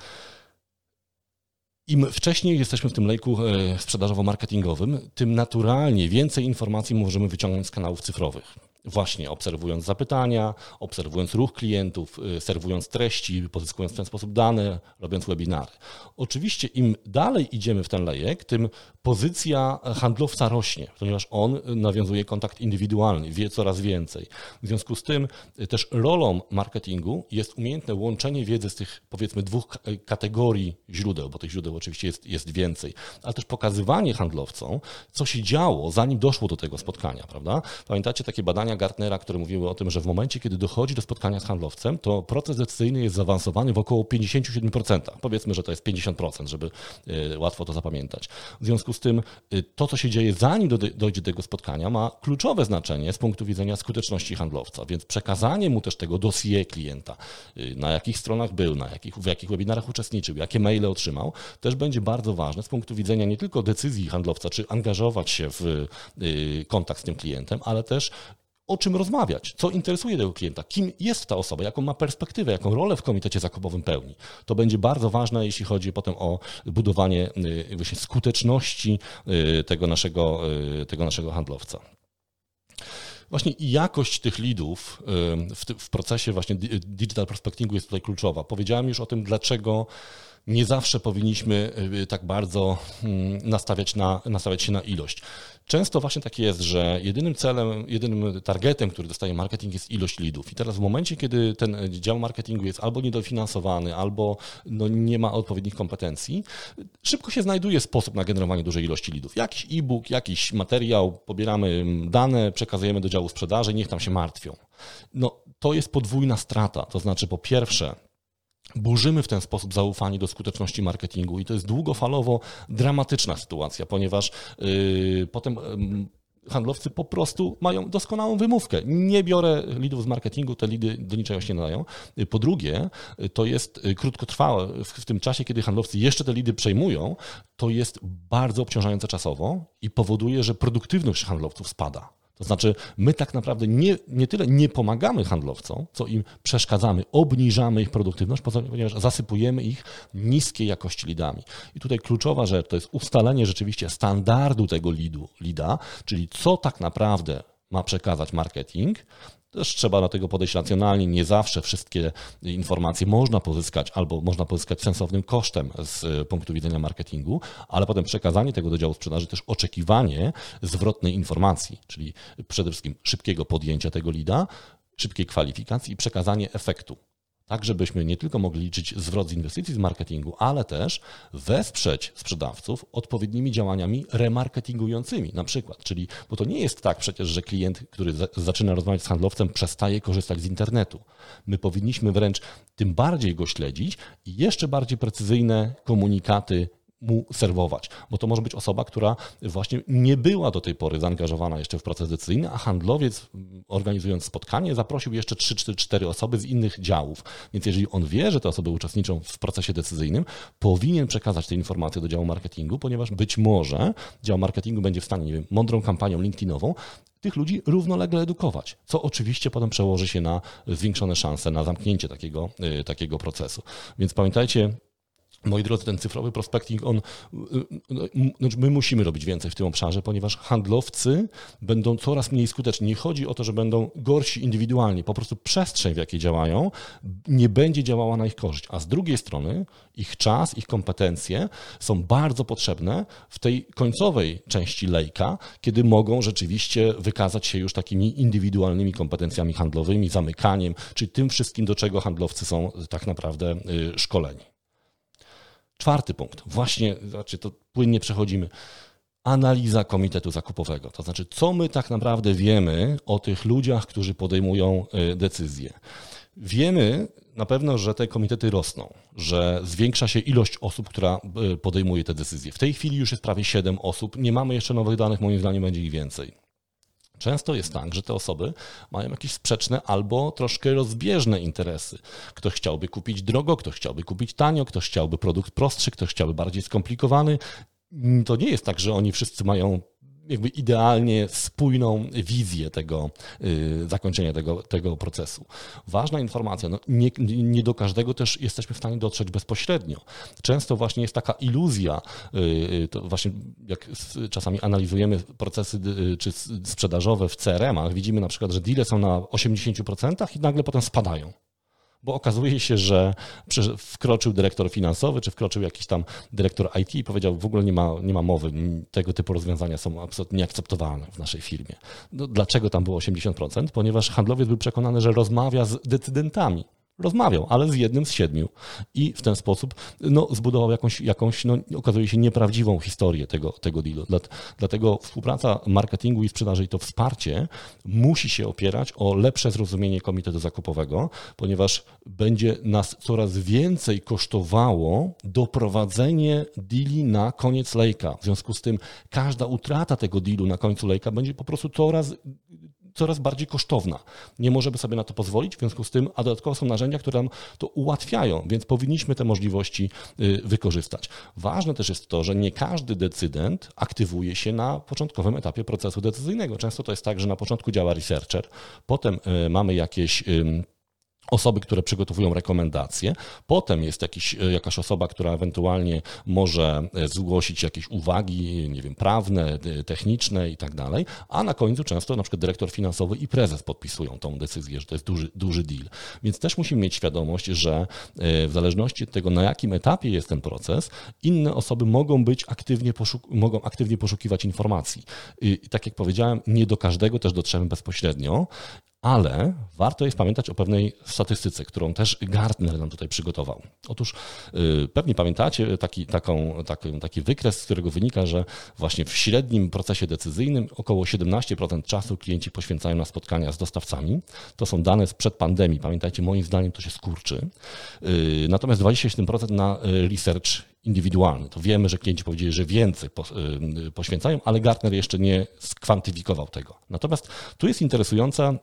S1: im wcześniej jesteśmy w tym lejku e, sprzedażowo-marketingowym, tym naturalnie więcej informacji możemy wyciągnąć z kanałów cyfrowych właśnie obserwując zapytania, obserwując ruch klientów, y, serwując treści, pozyskując w ten sposób dane, robiąc webinary. Oczywiście im dalej idziemy w ten lejek, tym pozycja handlowca rośnie, ponieważ on nawiązuje kontakt indywidualny, wie coraz więcej. W związku z tym y, też rolą marketingu jest umiejętne łączenie wiedzy z tych powiedzmy dwóch kategorii źródeł, bo tych źródeł oczywiście jest, jest więcej, ale też pokazywanie handlowcom, co się działo, zanim doszło do tego spotkania, prawda? Pamiętacie takie badania, badania Gartnera, które mówiły o tym, że w momencie, kiedy dochodzi do spotkania z handlowcem, to proces decyzyjny jest zaawansowany w około 57%. Powiedzmy, że to jest 50%, żeby y, łatwo to zapamiętać. W związku z tym y, to, co się dzieje zanim dojdzie do tego spotkania, ma kluczowe znaczenie z punktu widzenia skuteczności handlowca, więc przekazanie mu też tego dossier klienta, na jakich stronach był, na jakich, w jakich webinarach uczestniczył, jakie maile otrzymał, też będzie bardzo ważne z punktu widzenia nie tylko decyzji handlowca, czy angażować się w kontakt z tym klientem, ale też o czym rozmawiać, co interesuje tego klienta, kim jest ta osoba, jaką ma perspektywę, jaką rolę w komitecie zakupowym pełni. To będzie bardzo ważne, jeśli chodzi potem o budowanie y, właśnie skuteczności y, tego naszego, y, tego naszego handlowca. Właśnie jakość tych lidów w, procesie właśnie digital prospectingu jest tutaj kluczowa. Powiedziałem już o tym, dlaczego nie zawsze powinniśmy tak bardzo mm, nastawiać, na, nastawiać się na ilość. Często właśnie tak jest, że jedynym celem, jedynym targetem, który dostaje marketing jest ilość lidów. I teraz w momencie, kiedy ten dział marketingu jest albo niedofinansowany, albo no nie ma odpowiednich kompetencji, szybko się znajduje sposób na generowanie dużej ilości lidów. Jakiś e-book, jakiś materiał, pobieramy dane, przekazujemy do działu sprzedaży, niech tam się martwią. No to jest podwójna strata. To znaczy po pierwsze burzymy w ten sposób zaufanie do skuteczności marketingu i to jest długofalowo dramatyczna sytuacja, ponieważ yy, potem yy, handlowcy po prostu mają doskonałą wymówkę. Nie biorę lidów z marketingu, te lidy do niczego się nie nadają. Y, po drugie, y, to jest y, krótkotrwałe. W tym czasie, kiedy handlowcy jeszcze te lidy przejmują, to jest bardzo obciążające czasowo i powoduje, że produktywność handlowców spada. To znaczy, my tak naprawdę nie, nie tyle nie pomagamy handlowcom, co im przeszkadzamy, obniżamy ich produktywność, ponieważ zasypujemy ich niskiej jakości lidami. I tutaj kluczowa rzecz to jest ustalenie rzeczywiście standardu tego lidu, lida, czyli co tak naprawdę ma przekazać marketing, też trzeba do tego podejść racjonalnie. Nie zawsze wszystkie informacje można pozyskać albo można pozyskać sensownym kosztem z e, punktu widzenia marketingu, ale potem przekazanie tego do działu sprzedaży, też oczekiwanie zwrotnej informacji, czyli przede wszystkim szybkiego podjęcia tego lida, szybkiej kwalifikacji i przekazanie efektu tak żebyśmy nie tylko mogli liczyć zwrot z inwestycji z marketingu, ale też wesprzeć sprzedawców odpowiednimi działaniami remarketingującymi na przykład. Czyli, bo to nie jest tak przecież, że klient, który zaczyna rozmawiać z handlowcem, przestaje korzystać z internetu. My powinniśmy wręcz tym bardziej go śledzić i jeszcze bardziej precyzyjne komunikaty mu serwować, bo to może być osoba, która właśnie nie była do tej pory zaangażowana jeszcze w proces decyzyjny, a handlowiec organizując spotkanie zaprosił jeszcze 3-4 osoby z innych działów. Więc jeżeli on wie, że te osoby uczestniczą w procesie decyzyjnym, powinien przekazać te informacje do działu marketingu, ponieważ być może dział marketingu będzie w stanie, nie wiem, mądrą kampanią LinkedInową tych ludzi równolegle edukować, co oczywiście potem przełoży się na zwiększone szanse na zamknięcie takiego, y, takiego procesu. Więc pamiętajcie, Moi drodzy, ten cyfrowy prospecting, on, znaczy my musimy robić więcej w tym obszarze, ponieważ handlowcy będą coraz mniej skuteczni. Nie chodzi o to, że będą gorsi indywidualnie, po prostu przestrzeń, w jakiej działają, nie będzie działała na ich korzyść. A z drugiej strony ich czas, ich kompetencje są bardzo potrzebne w tej końcowej części lejka, kiedy mogą rzeczywiście wykazać się już takimi indywidualnymi kompetencjami handlowymi, zamykaniem, czyli tym wszystkim, do czego handlowcy są tak naprawdę y, szkoleni. Czwarty punkt, właśnie, znaczy to płynnie przechodzimy. Analiza komitetu zakupowego. To znaczy, co my tak naprawdę wiemy o tych ludziach, którzy podejmują y, decyzje. Wiemy na pewno, że te komitety rosną, że zwiększa się ilość osób, która y, podejmuje te decyzje. W tej chwili już jest prawie 7 osób. Nie mamy jeszcze nowych danych, moim zdaniem będzie ich więcej. Często jest tak, że te osoby mają jakieś sprzeczne albo troszkę rozbieżne interesy. Ktoś chciałby kupić drogo, ktoś chciałby kupić tanio, ktoś chciałby produkt prostszy, ktoś chciałby bardziej skomplikowany. To nie jest tak, że oni wszyscy mają jakby idealnie spójną wizję tego y, zakończenia tego, tego procesu. Ważna informacja, no nie, nie do każdego też jesteśmy w stanie dotrzeć bezpośrednio. Często właśnie jest taka iluzja, y, y, to właśnie jak czasami analizujemy procesy czy sprzedażowe w CRM-ach, widzimy na przykład, że deale są na 80% i nagle potem spadają bo okazuje się, że wkroczył dyrektor finansowy, czy wkroczył jakiś tam dyrektor IT i powiedział, w ogóle nie ma, nie ma mowy, tego typu rozwiązania są absolutnie nieakceptowalne w naszej firmie. No, dlaczego tam było 80%? Ponieważ handlowiec był przekonany, że rozmawia z decydentami rozmawiał, ale z jednym z siedmiu i w ten sposób no, zbudował jakąś, jakąś no, okazuje się, nieprawdziwą historię tego, tego dealu. Dlatego współpraca marketingu i sprzedaży i to wsparcie musi się opierać o lepsze zrozumienie komitetu zakupowego, ponieważ będzie nas coraz więcej kosztowało doprowadzenie deali na koniec lejka. W związku z tym każda utrata tego dealu na końcu lejka będzie po prostu coraz coraz bardziej kosztowna. Nie możemy sobie na to pozwolić, w związku z tym, a dodatkowo są narzędzia, które nam to ułatwiają, więc powinniśmy te możliwości y, wykorzystać. Ważne też jest to, że nie każdy decydent aktywuje się na początkowym etapie procesu decyzyjnego. Często to jest tak, że na początku działa researcher, potem y, mamy jakieś osoby, które przygotowują rekomendacje. Potem jest jakiś, e, jakaś osoba, która ewentualnie może e, zgłosić jakieś uwagi, nie wiem, prawne, techniczne i tak dalej, a na końcu często na przykład dyrektor finansowy i prezes podpisują tą decyzję, że to jest duży, duży deal. Więc też musimy mieć świadomość, że e, w zależności od tego, na jakim etapie jest ten proces, inne osoby mogą być aktywnie, poszuk- mogą aktywnie poszukiwać informacji. I tak jak powiedziałem, nie do każdego też dotrzemy bezpośrednio, ale warto jest pamiętać o pewnej statystyce, którą też Gartner nam tutaj przygotował. Otóż yy, pewnie pamiętacie taki, taką, taki, taki wykres, z którego wynika, że właśnie w średnim procesie decyzyjnym około 17% czasu klienci poświęcają na spotkania z dostawcami. To są dane sprzed pandemii. Pamiętajcie, moim zdaniem to się skurczy. Yy, natomiast 27% na y, research indywidualny. To wiemy, że klienci powiedzieli, że więcej y, poświęcają, ale Gartner jeszcze nie skwantyfikował tego. Natomiast tu jest interesująca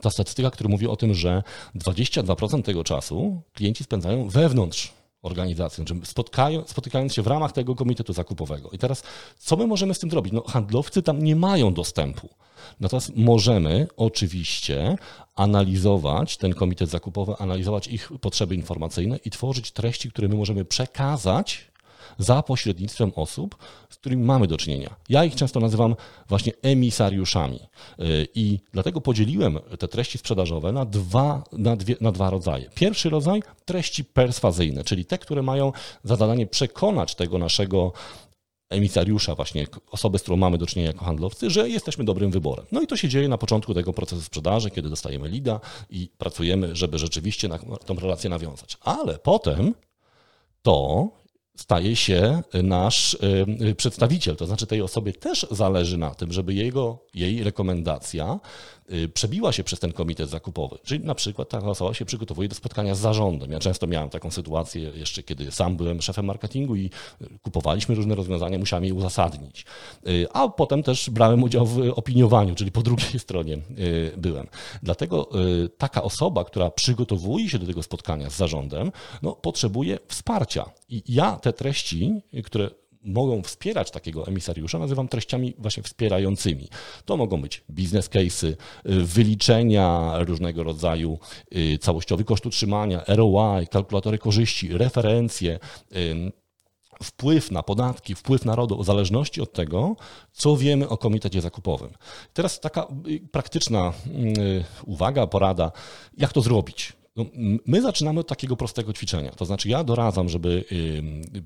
S1: ta statystyka, która mówi o tym, że 22% tego czasu klienci spędzają wewnątrz organizacji, znaczy spotkają, spotykając się w ramach tego komitetu zakupowego. I teraz, co my możemy z tym zrobić? No, handlowcy tam nie mają dostępu. Natomiast możemy oczywiście analizować ten komitet zakupowy, analizować ich potrzeby informacyjne i tworzyć treści, które my możemy przekazać za pośrednictwem osób, z którymi mamy do czynienia. Ja ich często nazywam właśnie emisariuszami y, i dlatego podzieliłem te treści sprzedażowe na dwa, na, dwie, na dwa rodzaje. Pierwszy rodzaj treści perswazyjne, czyli te, które mają za zadanie przekonać tego naszego emisariusza, właśnie osobę, z którą mamy do czynienia jako handlowcy, że jesteśmy dobrym wyborem. No i to się dzieje na początku tego procesu sprzedaży, kiedy dostajemy lida i pracujemy, żeby rzeczywiście na, tą relację nawiązać. Ale potem to staje się nasz y, przedstawiciel. To znaczy tej osobie też zależy na tym, żeby jego, jej rekomendacja Y, przebiła się przez ten komitet zakupowy. Czyli na przykład taka osoba się przygotowuje do spotkania z zarządem. Ja często miałem taką sytuację jeszcze, kiedy sam byłem szefem marketingu i kupowaliśmy różne rozwiązania, musiałem je uzasadnić. Y, a potem też brałem udział w opiniowaniu, czyli po drugiej <laughs> stronie y, byłem. Dlatego taka osoba, która przygotowuje się do tego spotkania z zarządem, no, potrzebuje wsparcia. I ja te treści, które mogą wspierać takiego emisariusza, nazywam treściami właśnie wspierającymi. To mogą być biznes case'y, y, wyliczenia różnego rodzaju y, całościowy koszt utrzymania, ROI, kalkulatory korzyści, referencje, wpływ na podatki, wpływ narodu, w zależności od tego, co wiemy o komitecie zakupowym. Teraz taka y, praktyczna uwaga, porada, jak to zrobić. No, my zaczynamy od takiego prostego ćwiczenia. To znaczy, ja doradzam, żeby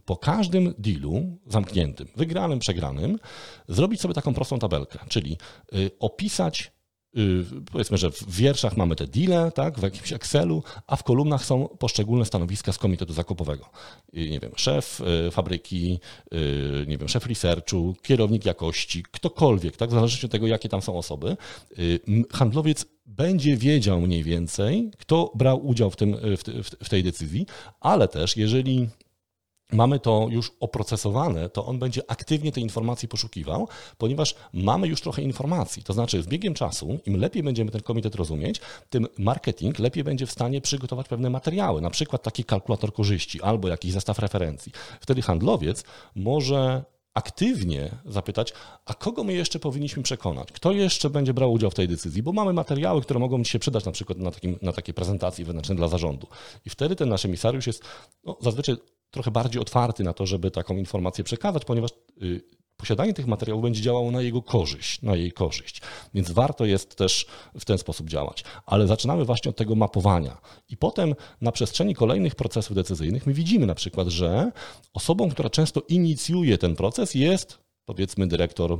S1: po każdym dealu zamkniętym, wygranym, przegranym, zrobić sobie taką prostą tabelkę, czyli y, opisać powiedzmy, że w wierszach mamy te deale, tak, w jakimś Excelu, a w kolumnach są poszczególne stanowiska z komitetu zakupowego. Y, nie wiem, szef fabryki, nie wiem, szef researchu, kierownik jakości, ktokolwiek, tak, w zależności od tego, jakie tam są osoby. Handlowiec będzie wiedział mniej więcej, kto brał udział w, tym, w, w tej decyzji, ale też jeżeli mamy to już oprocesowane, to on będzie aktywnie tej informacji poszukiwał, ponieważ mamy już trochę informacji. To znaczy, z biegiem czasu, im lepiej będziemy ten komitet rozumieć, tym marketing lepiej będzie w stanie przygotować pewne materiały, na przykład taki kalkulator korzyści albo jakiś zestaw referencji. Wtedy handlowiec może aktywnie zapytać, a kogo my jeszcze powinniśmy przekonać? Kto jeszcze będzie brał udział w tej decyzji? Bo mamy materiały, które mogą się przydać na przykład na, takim, na takiej prezentacji wewnętrznej dla zarządu. I wtedy ten nasz emisariusz jest no, zazwyczaj trochę bardziej otwarty na to, żeby taką informację przekazać, ponieważ y, posiadanie tych materiałów będzie działało na jego korzyść, na jej korzyść. Więc warto jest też w ten sposób działać. Ale zaczynamy właśnie od tego mapowania. I potem na przestrzeni kolejnych procesów decyzyjnych my widzimy na przykład, że osobą, która często inicjuje ten proces jest powiedzmy dyrektor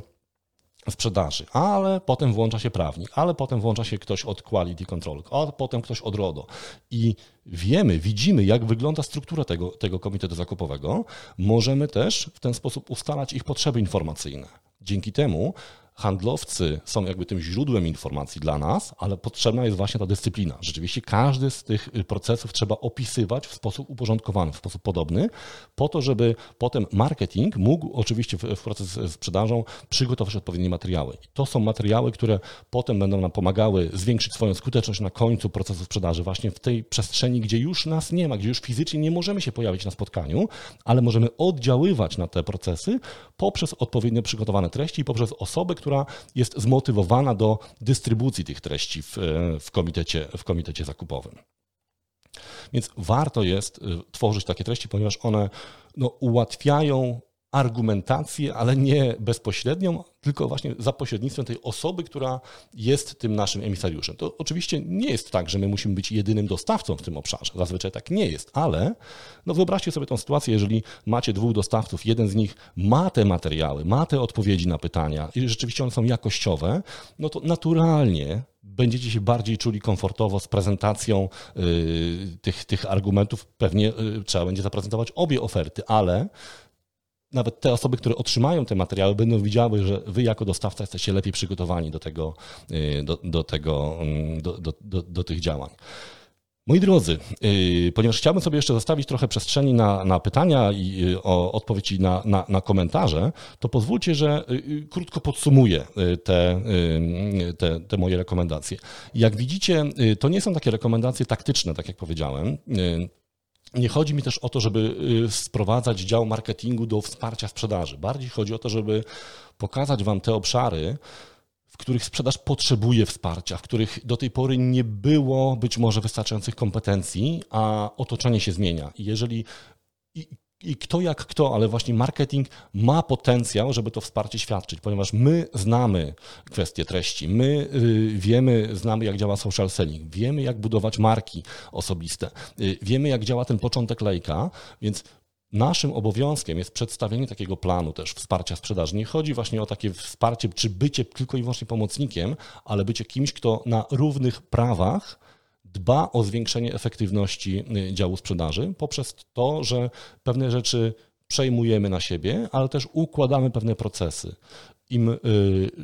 S1: sprzedaży, ale potem włącza się prawnik, ale potem włącza się ktoś od quality control, a potem ktoś od RODO. I wiemy, widzimy, jak wygląda struktura tego, tego komitetu zakupowego, możemy też w ten sposób ustalać ich potrzeby informacyjne. Dzięki temu handlowcy są jakby tym źródłem informacji dla nas, ale potrzebna jest właśnie ta dyscyplina. Rzeczywiście każdy z tych y, procesów trzeba opisywać w sposób uporządkowany, w sposób podobny, po to, żeby potem marketing mógł oczywiście w, w proces z sprzedażą przygotować odpowiednie materiały. I to są materiały, które potem będą nam pomagały zwiększyć swoją skuteczność na końcu procesu sprzedaży, właśnie w tej przestrzeni, gdzie już nas nie ma, gdzie już fizycznie nie możemy się pojawić na spotkaniu, ale możemy oddziaływać na te procesy poprzez odpowiednio przygotowane treści i poprzez osoby, które która jest zmotywowana do dystrybucji tych treści w, w, komitecie, w komitecie zakupowym. Więc warto jest y, tworzyć takie treści, ponieważ one no, ułatwiają argumentację, ale nie bezpośrednią, tylko właśnie za pośrednictwem tej osoby, która jest tym naszym emisariuszem. To oczywiście nie jest tak, że my musimy być jedynym dostawcą w tym obszarze. Zazwyczaj tak nie jest, ale no wyobraźcie sobie tą sytuację, jeżeli macie dwóch dostawców, jeden z nich ma te materiały, ma te odpowiedzi na pytania i rzeczywiście one są jakościowe, no to naturalnie będziecie się bardziej czuli komfortowo z prezentacją yy, tych, tych argumentów. Pewnie yy, trzeba będzie zaprezentować obie oferty, ale nawet te osoby, które otrzymają te materiały, będą widziały, że wy jako dostawca jesteście lepiej przygotowani do tego, y, do, do, tego, mm, do, do, do, do tych działań. Moi drodzy, y, ponieważ chciałbym sobie jeszcze zostawić trochę przestrzeni na, na pytania i y, o odpowiedzi na, na, na, komentarze, to pozwólcie, że krótko podsumuję te, te, te moje rekomendacje. Jak widzicie, to nie są takie rekomendacje taktyczne, tak jak powiedziałem. Nie chodzi mi też o to, żeby y, sprowadzać dział marketingu do wsparcia sprzedaży. Bardziej chodzi o to, żeby pokazać Wam te obszary, w których sprzedaż potrzebuje wsparcia, w których do tej pory nie było być może wystarczających kompetencji, a otoczenie się zmienia. I jeżeli i kto jak kto, ale właśnie marketing ma potencjał, żeby to wsparcie świadczyć, ponieważ my znamy kwestie treści, my y, wiemy, znamy jak działa social selling, wiemy jak budować marki osobiste, y, wiemy jak działa ten początek lejka, więc Naszym obowiązkiem jest przedstawienie takiego planu też wsparcia sprzedaży. Nie chodzi właśnie o takie wsparcie, czy bycie tylko i wyłącznie pomocnikiem, ale bycie kimś, kto na równych prawach dba o zwiększenie efektywności y, działu sprzedaży poprzez to, że pewne rzeczy przejmujemy na siebie, ale też układamy pewne procesy. Im y,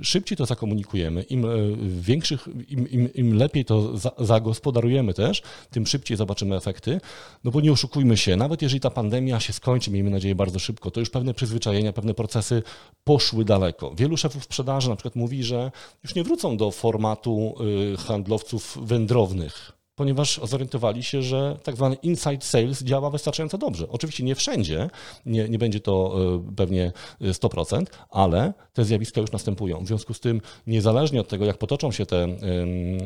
S1: szybciej to zakomunikujemy, im y, większych, im, im, im lepiej to zagospodarujemy też, tym szybciej zobaczymy efekty. No bo nie oszukujmy się, nawet jeżeli ta pandemia się skończy, miejmy nadzieję bardzo szybko, to już pewne przyzwyczajenia, pewne procesy poszły daleko. Wielu szefów sprzedaży na przykład mówi, że już nie wrócą do formatu handlowców wędrownych ponieważ zorientowali się, że tak zwany inside sales działa wystarczająco dobrze. Oczywiście nie wszędzie, nie, nie będzie to e, pewnie 100%, ale te zjawiska już następują. W związku z tym, niezależnie od tego, jak potoczą się te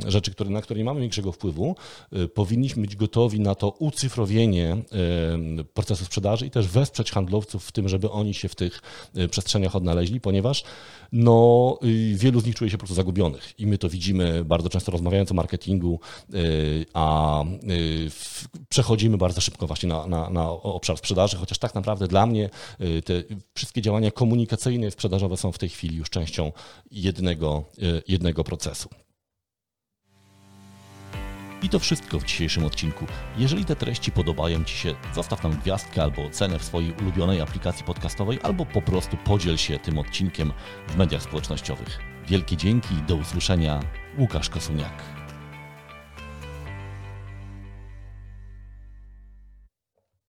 S1: rzeczy, które, na które nie mamy większego wpływu, e, powinniśmy być gotowi na to ucyfrowienie procesu sprzedaży i też wesprzeć handlowców w tym, żeby oni się w tych e, przestrzeniach odnaleźli, ponieważ no, wielu z nich czuje się po prostu zagubionych i my to widzimy bardzo często rozmawiając o marketingu, a y, przechodzimy bardzo szybko właśnie na, na, na obszar sprzedaży, chociaż tak naprawdę dla mnie te wszystkie działania komunikacyjne i sprzedażowe są w tej chwili już częścią jednego, jednego procesu. I to wszystko w dzisiejszym odcinku. Jeżeli te treści podobają Ci się, zostaw nam gwiazdkę albo ocenę w swojej ulubionej aplikacji podcastowej, albo po prostu podziel się tym odcinkiem w mediach społecznościowych. Wielkie dzięki i do usłyszenia. Łukasz Kosuniak.